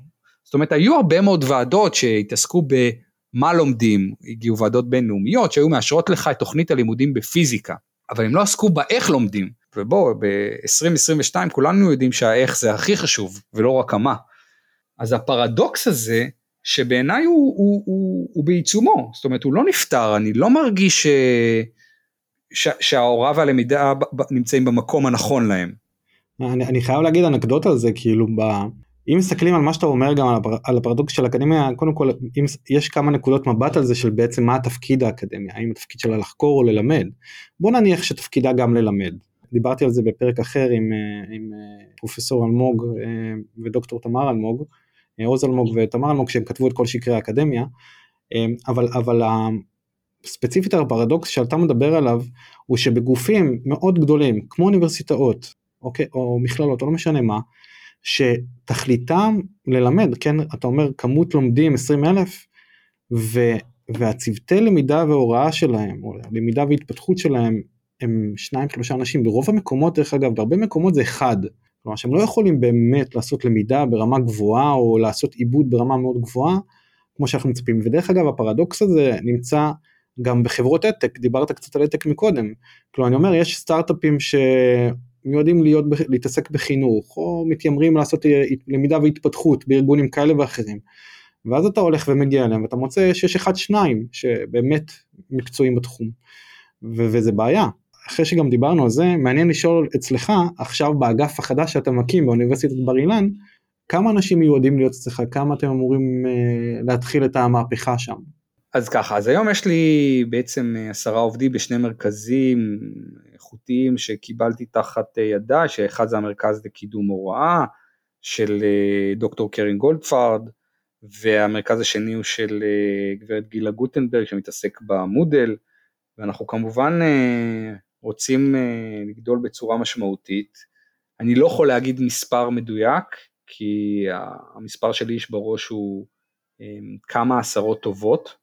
זאת אומרת היו הרבה מאוד ועדות שהתעסקו במה לומדים, הגיעו ועדות בינלאומיות שהיו מאשרות לך את תוכנית הלימודים בפיזיקה, אבל הם לא עסקו באיך לומדים. ובואו ב-2022 כולנו יודעים שהאיך זה הכי חשוב ולא רק המה. אז הפרדוקס הזה שבעיניי הוא, הוא, הוא, הוא בעיצומו, זאת אומרת הוא לא נפתר, אני לא מרגיש ש, ש, שההוראה והלמידה נמצאים במקום הנכון להם. אני, אני חייב להגיד אנקדוטה על זה, כאילו ב... אם מסתכלים על מה שאתה אומר גם על, הפר, על הפרדוקס של האקדמיה, קודם כל אם, יש כמה נקודות מבט על זה של בעצם מה התפקיד האקדמיה, האם התפקיד שלה לחקור או ללמד. בוא נניח שתפקידה גם ללמד. דיברתי על זה בפרק אחר עם, אה, עם אה, פרופסור אלמוג אה, ודוקטור תמר אלמוג, עוז אלמוג ותמר אלמוג שהם כתבו את כל שקרי האקדמיה, אבל, אבל ספציפית הפרדוקס שאתה מדבר עליו הוא שבגופים מאוד גדולים כמו אוניברסיטאות אוקיי, או מכללות או לא משנה מה, שתכליתם ללמד, כן, אתה אומר כמות לומדים 20 אלף, והצוותי למידה והוראה שלהם, או למידה והתפתחות שלהם הם שניים שלושה אנשים, ברוב המקומות דרך אגב, בהרבה מקומות זה אחד, כלומר שהם לא יכולים באמת לעשות למידה ברמה גבוהה או לעשות עיבוד ברמה מאוד גבוהה, כמו שאנחנו מצפים, ודרך אגב הפרדוקס הזה נמצא גם בחברות עתק, דיברת קצת על עתק מקודם, כלומר אני אומר יש סטארט-אפים שמיועדים להיות, להתעסק בחינוך, או מתיימרים לעשות למידה והתפתחות בארגונים כאלה ואחרים. ואז אתה הולך ומגיע אליהם ואתה מוצא שיש אחד שניים שבאמת מקצועיים בתחום ו- וזה בעיה אחרי שגם דיברנו על זה, מעניין לשאול אצלך, עכשיו באגף החדש שאתה מקים באוניברסיטת בר אילן, כמה אנשים מיועדים להיות אצלך, כמה אתם אמורים uh, להתחיל את המהפכה שם? אז ככה, אז היום יש לי בעצם אה, עשרה עובדים בשני מרכזים איכותיים שקיבלתי תחת אה, ידיי, שאחד זה המרכז לקידום הוראה של דוקטור קרין גולדפרד, והמרכז השני הוא של גברת גילה גוטנברג שמתעסק במודל, ואנחנו כמובן רוצים אה, לגדול בצורה משמעותית. אני לא יכול להגיד מספר מדויק, כי המספר שלי איש בראש הוא אה, כמה עשרות טובות.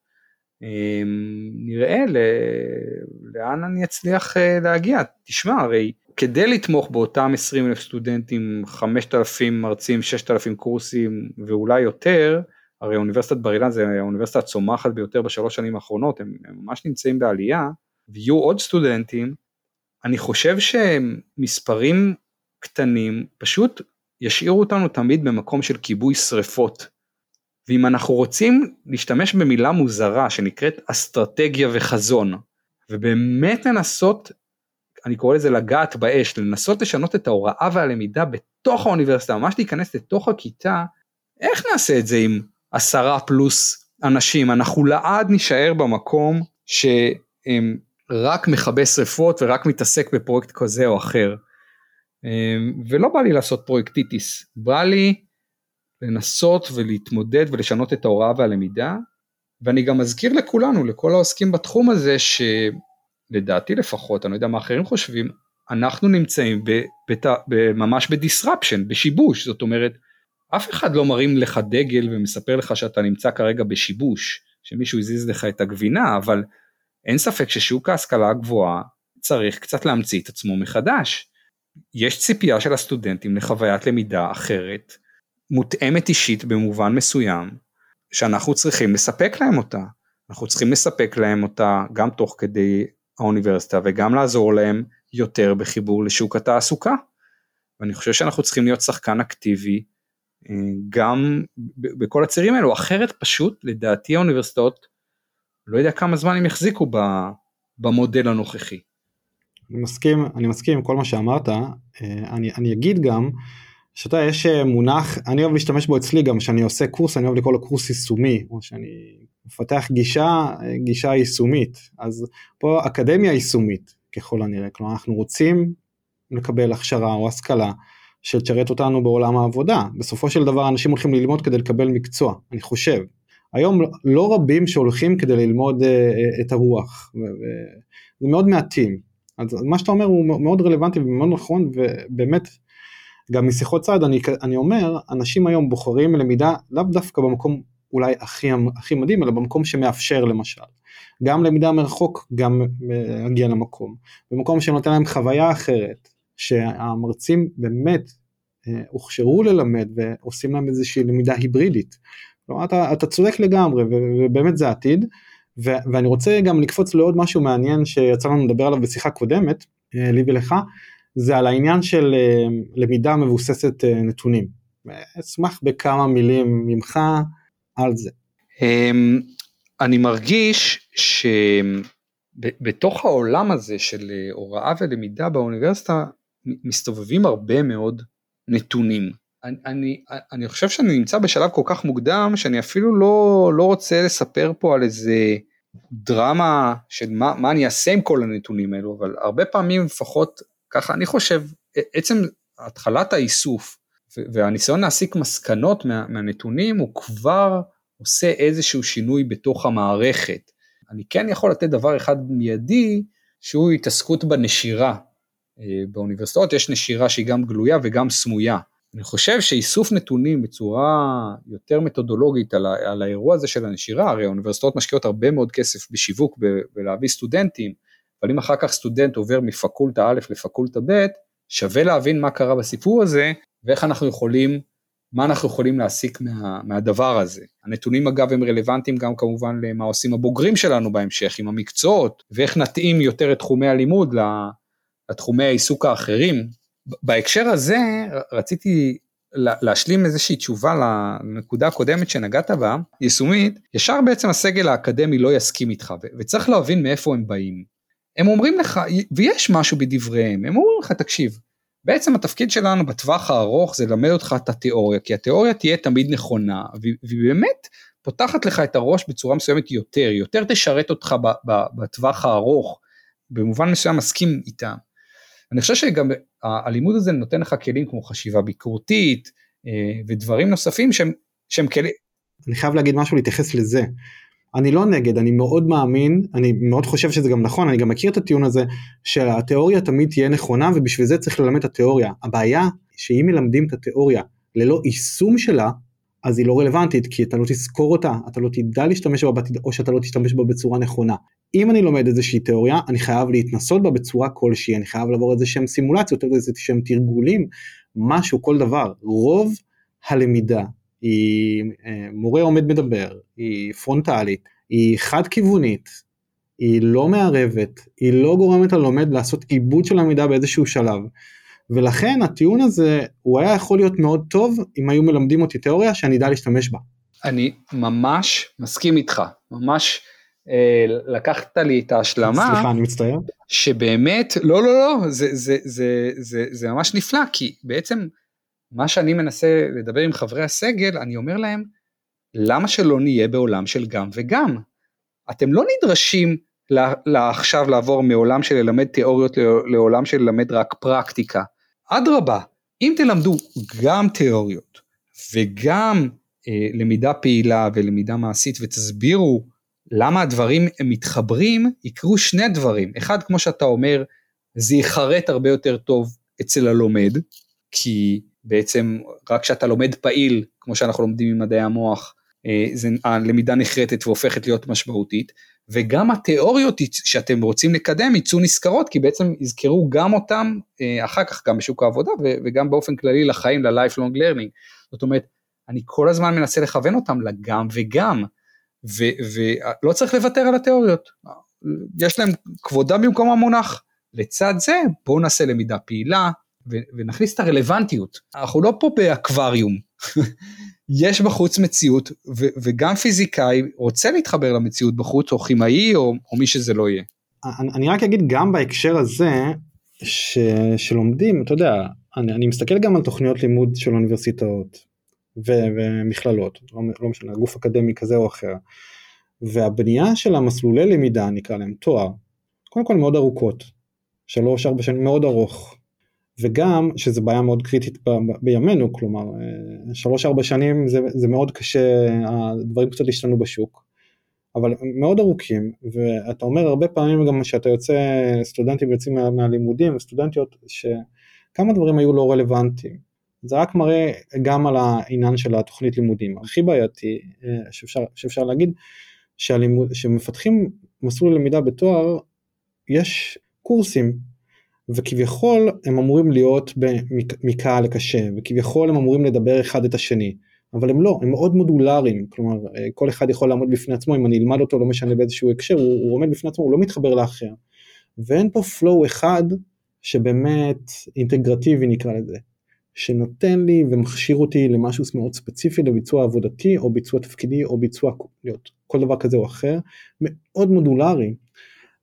אה, נראה לאן אני אצליח להגיע. תשמע, הרי כדי לתמוך באותם 20 אלף סטודנטים, 5,000 מרצים, 6,000 קורסים ואולי יותר, הרי אוניברסיטת בר אילן זה האוניברסיטה הצומחת ביותר בשלוש שנים האחרונות, הם, הם ממש נמצאים בעלייה, ויהיו עוד סטודנטים, אני חושב שמספרים קטנים פשוט ישאירו אותנו תמיד במקום של כיבוי שריפות. ואם אנחנו רוצים להשתמש במילה מוזרה שנקראת אסטרטגיה וחזון, ובאמת לנסות, אני קורא לזה לגעת באש, לנסות לשנות את ההוראה והלמידה בתוך האוניברסיטה, ממש להיכנס לתוך הכיתה, איך נעשה את זה עם עשרה פלוס אנשים? אנחנו לעד נישאר במקום שהם רק מכבה שריפות ורק מתעסק בפרויקט כזה או אחר. אמ, ולא בא לי לעשות פרויקטיטיס, בא לי לנסות ולהתמודד ולשנות את ההוראה והלמידה, ואני גם מזכיר לכולנו, לכל העוסקים בתחום הזה, שלדעתי לפחות, אני לא יודע מה אחרים חושבים, אנחנו נמצאים בת, ממש בדיסרפשן, בשיבוש, זאת אומרת, אף אחד לא מרים לך דגל ומספר לך שאתה נמצא כרגע בשיבוש, שמישהו הזיז לך את הגבינה, אבל אין ספק ששוק ההשכלה הגבוהה צריך קצת להמציא את עצמו מחדש. יש ציפייה של הסטודנטים לחוויית למידה אחרת, מותאמת אישית במובן מסוים, שאנחנו צריכים לספק להם אותה. אנחנו צריכים לספק להם אותה גם תוך כדי האוניברסיטה וגם לעזור להם יותר בחיבור לשוק התעסוקה. ואני חושב שאנחנו צריכים להיות שחקן אקטיבי אה, גם בכל הצירים האלו, אחרת פשוט לדעתי האוניברסיטאות לא יודע כמה זמן הם יחזיקו במודל הנוכחי. אני מסכים, אני מסכים עם כל מה שאמרת, אה, אני, אני אגיד גם שאתה יש אה, מונח, אני אוהב להשתמש בו אצלי גם, כשאני עושה קורס, אני אוהב לקרוא לו קורס יישומי, או שאני מפתח גישה, גישה יישומית, אז פה אקדמיה יישומית ככל הנראה, כלומר אנחנו רוצים לקבל הכשרה או השכלה שתשרת אותנו בעולם העבודה, בסופו של דבר אנשים הולכים ללמוד כדי לקבל מקצוע, אני חושב, היום לא רבים שהולכים כדי ללמוד אה, את הרוח, זה מאוד מעטים, אז מה שאתה אומר הוא מאוד רלוונטי ומאוד נכון ובאמת גם משיחות צעד אני, אני אומר אנשים היום בוחרים למידה לאו דווקא במקום אולי הכי, הכי מדהים אלא במקום שמאפשר למשל. גם למידה מרחוק גם להגיע למקום. במקום שנותן להם חוויה אחרת שהמרצים באמת אה, הוכשרו ללמד ועושים להם איזושהי למידה היברידית. כלומר אתה, אתה צודק לגמרי ובאמת זה עתיד. ו, ואני רוצה גם לקפוץ לעוד משהו מעניין שיצא לנו לדבר עליו בשיחה קודמת אה, לי ולך זה על העניין של אה, למידה מבוססת נתונים. אשמח בכמה מילים ממך על זה. אמ, אני מרגיש שבתוך העולם הזה של הוראה ולמידה באוניברסיטה מסתובבים הרבה מאוד נתונים. אני, אני, אני חושב שאני נמצא בשלב כל כך מוקדם שאני אפילו לא, לא רוצה לספר פה על איזה דרמה של מה, מה אני אעשה עם כל הנתונים האלו, אבל הרבה פעמים לפחות ככה אני חושב, עצם התחלת האיסוף והניסיון להסיק מסקנות מה, מהנתונים הוא כבר עושה איזשהו שינוי בתוך המערכת. אני כן יכול לתת דבר אחד מיידי שהוא התעסקות בנשירה. אה, באוניברסיטאות יש נשירה שהיא גם גלויה וגם סמויה. אני חושב שאיסוף נתונים בצורה יותר מתודולוגית על, ה, על האירוע הזה של הנשירה, הרי האוניברסיטאות משקיעות הרבה מאוד כסף בשיווק ולהביא סטודנטים, אבל אם אחר כך סטודנט עובר מפקולטה א' לפקולטה ב', שווה להבין מה קרה בסיפור הזה ואיך אנחנו יכולים, מה אנחנו יכולים להסיק מה, מהדבר הזה. הנתונים אגב הם רלוונטיים גם כמובן למה עושים הבוגרים שלנו בהמשך עם המקצועות ואיך נתאים יותר את תחומי הלימוד לתחומי העיסוק האחרים. בהקשר הזה רציתי להשלים איזושהי תשובה לנקודה הקודמת שנגעת בה, יישומית, ישר בעצם הסגל האקדמי לא יסכים איתך וצריך להבין מאיפה הם באים. הם אומרים לך, ויש משהו בדבריהם, הם אומרים לך תקשיב, בעצם התפקיד שלנו בטווח הארוך זה ללמד אותך את התיאוריה, כי התיאוריה תהיה תמיד נכונה, והיא באמת פותחת לך את הראש בצורה מסוימת יותר, יותר תשרת אותך בטווח הארוך, במובן מסוים מסכים איתם. אני חושב שגם הלימוד הזה נותן לך כלים כמו חשיבה ביקורתית אה, ודברים נוספים שהם, שהם כלים. אני חייב להגיד משהו להתייחס לזה. אני לא נגד, אני מאוד מאמין, אני מאוד חושב שזה גם נכון, אני גם מכיר את הטיעון הזה שהתיאוריה תמיד תהיה נכונה ובשביל זה צריך ללמד את התיאוריה. הבעיה שאם מלמדים את התיאוריה ללא יישום שלה, אז היא לא רלוונטית כי אתה לא תזכור אותה, אתה לא תדע להשתמש בה או שאתה לא תשתמש בה בצורה נכונה. אם אני לומד איזושהי תיאוריה, אני חייב להתנסות בה בצורה כלשהי, אני חייב לעבור איזה שהם סימולציות, איזה שהם תרגולים, משהו, כל דבר. רוב הלמידה היא אה, מורה עומד מדבר, היא פרונטלית, היא חד כיוונית, היא לא מערבת, היא לא גורמת ללומד לעשות עיבוד של המידע באיזשהו שלב. ולכן הטיעון הזה הוא היה יכול להיות מאוד טוב אם היו מלמדים אותי תיאוריה שאני אדע להשתמש בה. אני ממש מסכים איתך, ממש אה, לקחת לי את ההשלמה. סליחה, אני מצטער. שבאמת, לא, לא, לא, זה, זה, זה, זה, זה ממש נפלא, כי בעצם מה שאני מנסה לדבר עם חברי הסגל, אני אומר להם, למה שלא נהיה בעולם של גם וגם? אתם לא נדרשים לעכשיו לעבור מעולם של ללמד תיאוריות לעולם של ללמד רק פרקטיקה. אדרבה, אם תלמדו גם תיאוריות וגם אה, למידה פעילה ולמידה מעשית ותסבירו למה הדברים מתחברים, יקרו שני דברים. אחד, כמו שאתה אומר, זה ייחרט הרבה יותר טוב אצל הלומד, כי בעצם רק כשאתה לומד פעיל, כמו שאנחנו לומדים ממדעי המוח, אה, זה, הלמידה נחרטת והופכת להיות משמעותית, וגם התיאוריות שאתם רוצים לקדם יצאו נשכרות, כי בעצם יזכרו גם אותם אה, אחר כך גם בשוק העבודה וגם באופן כללי לחיים, ל-lifelong learning. זאת אומרת, אני כל הזמן מנסה לכוון אותם לגם וגם, ולא צריך לוותר על התיאוריות. יש להם כבודה במקום המונח. לצד זה, בואו נעשה למידה פעילה, ונכניס את הרלוונטיות. אנחנו לא פה באקווריום. יש בחוץ מציאות, ו- וגם פיזיקאי רוצה להתחבר למציאות בחוץ, או כימאי, או, או מי שזה לא יהיה. אני, אני רק אגיד גם בהקשר הזה, ש, שלומדים, אתה יודע, אני, אני מסתכל גם על תוכניות לימוד של אוניברסיטאות ו, ומכללות, לא, לא משנה, גוף אקדמי כזה או אחר, והבנייה של המסלולי למידה, נקרא להם תואר, קודם כל מאוד ארוכות, שלוש ארבע שנים מאוד ארוך, וגם שזה בעיה מאוד קריטית ב, ב, בימינו כלומר אה, שלוש ארבע שנים זה, זה מאוד קשה הדברים קצת השתנו בשוק אבל מאוד ארוכים ואתה אומר הרבה פעמים גם שאתה יוצא סטודנטים יוצאים מה, מהלימודים וסטודנטיות שכמה דברים היו לא רלוונטיים. זה רק מראה גם על העניין של התוכנית לימודים. הכי בעייתי אה, שאפשר, שאפשר להגיד שהלימוד, שמפתחים מסלול למידה בתואר יש קורסים וכביכול הם אמורים להיות מקהל לקשה וכביכול הם אמורים לדבר אחד את השני אבל הם לא הם מאוד מודולריים כלומר אה, כל אחד יכול לעמוד בפני עצמו אם אני אלמד אותו לא משנה באיזשהו הקשר הוא, הוא עומד בפני עצמו הוא לא מתחבר לאחר. ואין פה flow אחד שבאמת אינטגרטיבי נקרא לזה שנותן לי ומכשיר אותי למשהו מאוד ספציפי לביצוע עבודתי או ביצוע תפקידי או ביצוע כל דבר כזה או אחר מאוד מודולרי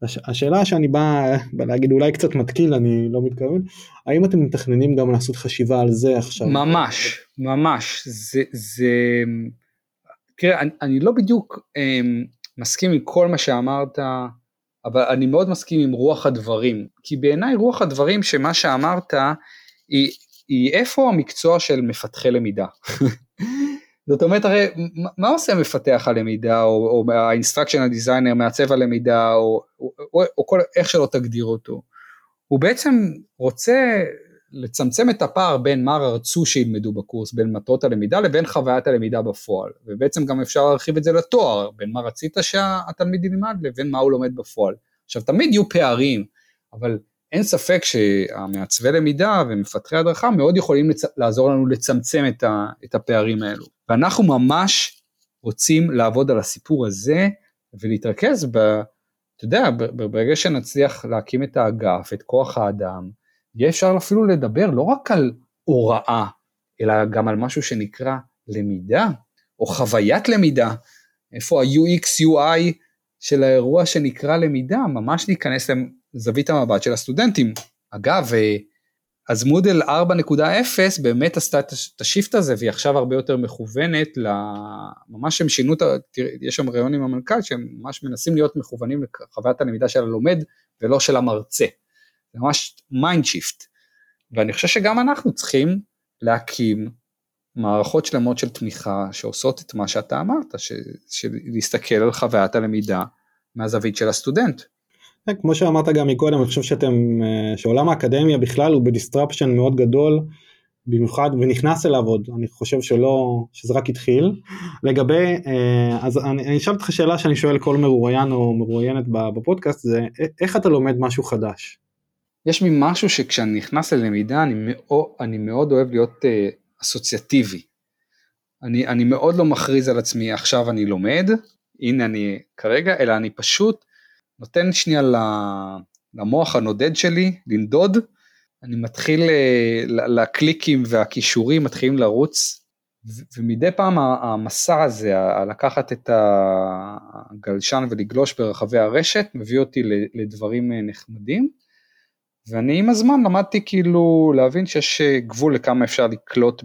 הש, השאלה שאני בא, להגיד אולי קצת מתקיל אני לא מתכוון האם אתם מתכננים גם לעשות חשיבה על זה עכשיו? ממש ממש. זה זה תראה אני, אני לא בדיוק um, מסכים עם כל מה שאמרת אבל אני מאוד מסכים עם רוח הדברים. כי בעיניי רוח הדברים שמה שאמרת היא, היא איפה המקצוע של מפתחי למידה זאת אומרת הרי מה עושה מפתח הלמידה או, או ה-instructional designer מעצב הלמידה או, או, או כל איך שלא תגדיר אותו? הוא בעצם רוצה לצמצם את הפער בין מה רצו שילמדו בקורס בין מטרות הלמידה לבין חוויית הלמידה בפועל. ובעצם גם אפשר להרחיב את זה לתואר בין מה רצית שהתלמיד ילמד לבין מה הוא לומד בפועל. עכשיו תמיד יהיו פערים אבל אין ספק שהמעצבי למידה ומפתחי הדרכה מאוד יכולים לצ... לעזור לנו לצמצם את, ה... את הפערים האלו. ואנחנו ממש רוצים לעבוד על הסיפור הזה ולהתרכז ב... אתה יודע, ברגע שנצליח להקים את האגף, את כוח האדם, יהיה אפשר אפילו לדבר לא רק על הוראה, אלא גם על משהו שנקרא למידה, או חוויית למידה, איפה ה-UX, UI של האירוע שנקרא למידה, ממש להיכנס זווית המבט של הסטודנטים. אגב, אה, אז Moodle 4.0 באמת עשתה את ה shift הזה והיא עכשיו הרבה יותר מכוונת, ממש הם שינו, יש שם ראיון עם המנכ"ל שהם ממש מנסים להיות מכוונים לחוויית הלמידה של הלומד ולא של המרצה. זה ממש mind shift. ואני חושב שגם אנחנו צריכים להקים מערכות שלמות של תמיכה שעושות את מה שאתה אמרת, של להסתכל על חוויית הלמידה מהזווית של הסטודנט. כן, כמו שאמרת גם מקודם, אני חושב שאתם, אה, שעולם האקדמיה בכלל הוא ב disruption מאוד גדול, במיוחד, ונכנס אליו עוד, אני חושב שלא, שזה רק התחיל. לגבי, אה, אז אני, אני אשאל אותך שאלה שאני שואל כל מרואיין או מרואיינת בפודקאסט, זה איך אתה לומד משהו חדש? יש לי משהו שכשאני נכנס ללמידה אני מאוד, אני מאוד אוהב להיות אה, אסוציאטיבי. אני, אני מאוד לא מכריז על עצמי עכשיו אני לומד, הנה אני כרגע, אלא אני פשוט נותן שנייה למוח הנודד שלי לנדוד, אני מתחיל, אה, לקליקים והכישורים מתחילים לרוץ, ומדי פעם המסע הזה, לקחת את הגלשן ולגלוש ברחבי הרשת, מביא אותי לדברים אה, נחמדים, ואני עם הזמן למדתי כאילו להבין שיש אה, גבול לכמה אפשר לקלוט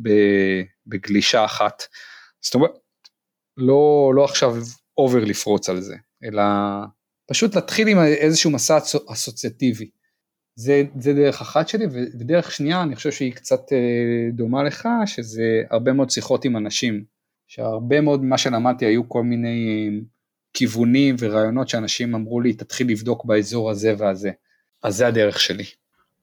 בגלישה אחת. זאת אומרת, לא, לא עכשיו אובר לפרוץ על זה, אלא פשוט להתחיל עם איזשהו מסע אסוציאטיבי. זה, זה דרך אחת שלי, ודרך שנייה אני חושב שהיא קצת אה, דומה לך, שזה הרבה מאוד שיחות עם אנשים, שהרבה מאוד ממה שלמדתי היו כל מיני אה, כיוונים ורעיונות שאנשים אמרו לי תתחיל לבדוק באזור הזה והזה. אז זה הדרך שלי.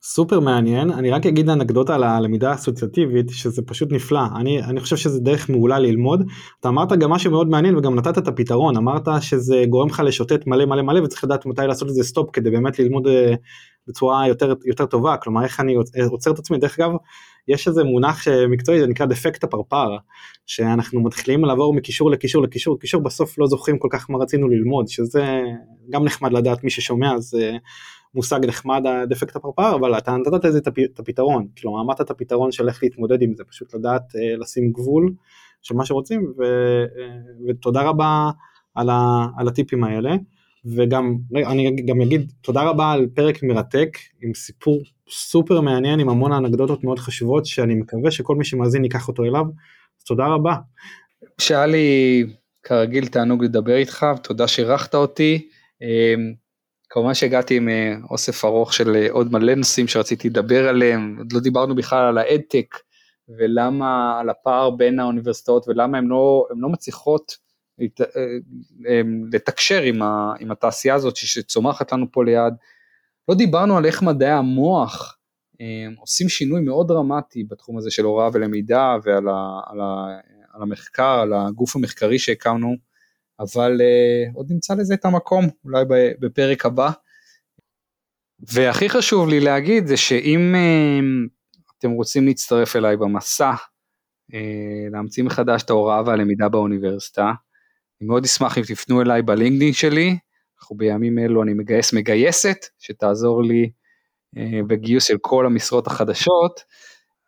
סופר מעניין. אני רק אגיד אנקדוטה על הלמידה האסוציאטיבית שזה פשוט נפלא. אני אני חושב שזה דרך מעולה ללמוד. אתה אמרת גם משהו מאוד מעניין וגם נתת את הפתרון. אמרת שזה גורם לך לשוטט מלא מלא מלא וצריך לדעת מתי לעשות את זה סטופ כדי באמת ללמוד אה, בצורה יותר יותר טובה. כלומר איך אני עוצר את עצמי. דרך אגב יש איזה מונח מקצועי זה נקרא אפקט הפרפר שאנחנו מתחילים לעבור מקישור לקישור לקישור לקישור בסוף לא זוכרים כל כך מה רצינו ללמוד שזה גם נחמד לדעת מי ששומע אז מושג נחמד הדפקט הפרפר אבל אתה נתת לזה את הפתרון. כלומר אמרת את הפתרון של איך להתמודד עם זה פשוט לדעת אה, לשים גבול של מה שרוצים ו, אה, ותודה רבה על, ה, על הטיפים האלה וגם אני גם אגיד תודה רבה על פרק מרתק עם סיפור סופר מעניין עם המון אנקדוטות מאוד חשובות שאני מקווה שכל מי שמאזין ייקח אותו אליו אז תודה רבה. שהיה לי כרגיל תענוג לדבר איתך תודה שאירחת אותי. אמ, כמובן שהגעתי עם אה, אוסף ארוך של אה, עוד מלא נושאים שרציתי לדבר עליהם, עוד לא דיברנו בכלל על האדטק ולמה, על הפער בין האוניברסיטאות ולמה הן לא, לא מצליחות לתקשר עם, ה, עם התעשייה הזאת שצומחת לנו פה ליד. לא דיברנו על איך מדעי המוח הם, עושים שינוי מאוד דרמטי בתחום הזה של הוראה ולמידה ועל ה, על ה, על המחקר, על הגוף המחקרי שהקמנו. אבל uh, עוד נמצא לזה את המקום, אולי בפרק הבא. והכי חשוב לי להגיד זה שאם uh, אתם רוצים להצטרף אליי במסע, uh, להמציא מחדש את ההוראה והלמידה באוניברסיטה, אני מאוד אשמח אם תפנו אליי בלינקדאין שלי, אנחנו בימים אלו אני מגייס מגייסת שתעזור לי uh, בגיוס של כל המשרות החדשות,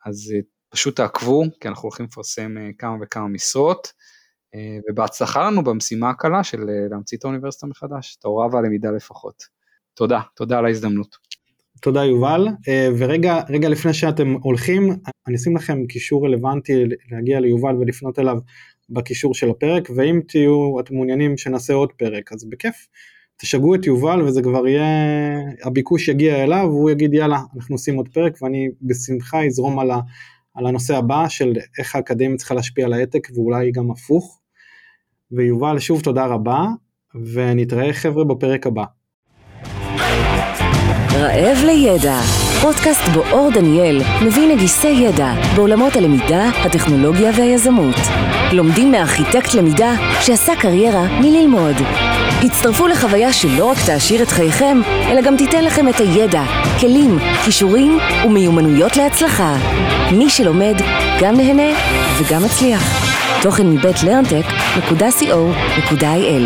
אז uh, פשוט תעקבו, כי אנחנו הולכים לפרסם uh, כמה וכמה משרות. אה, ובהצלחה לנו במשימה הקלה של אה, להמציא את האוניברסיטה מחדש, את ההוראה והלמידה לפחות. תודה, תודה על ההזדמנות. תודה יובל, אה, ורגע רגע לפני שאתם הולכים, אני אשים לכם קישור רלוונטי להגיע ליובל ולפנות אליו בקישור של הפרק, ואם תהיו, אתם מעוניינים שנעשה עוד פרק, אז בכיף, תשגעו את יובל וזה כבר יהיה, הביקוש יגיע אליו, והוא יגיד יאללה, אנחנו עושים עוד פרק, ואני בשמחה אזרום על, ה, על הנושא הבא של איך האקדמיה צריכה להשפיע על העתק, ואולי גם הפוך. ויובל שוב תודה רבה, ונתראה חבר'ה בפרק הבא. רעב לידע, פודקאסט בו אור דניאל מביא נגיסי ידע בעולמות הלמידה, הטכנולוגיה והיזמות. לומדים מארכיטקט למידה שעשה קריירה מללמוד. הצטרפו לחוויה שלא רק תעשיר את חייכם, אלא גם תיתן לכם את הידע, כלים, כישורים ומיומנויות להצלחה. מי שלומד, גם נהנה וגם מצליח. תוכן מבית לרנטק.co.il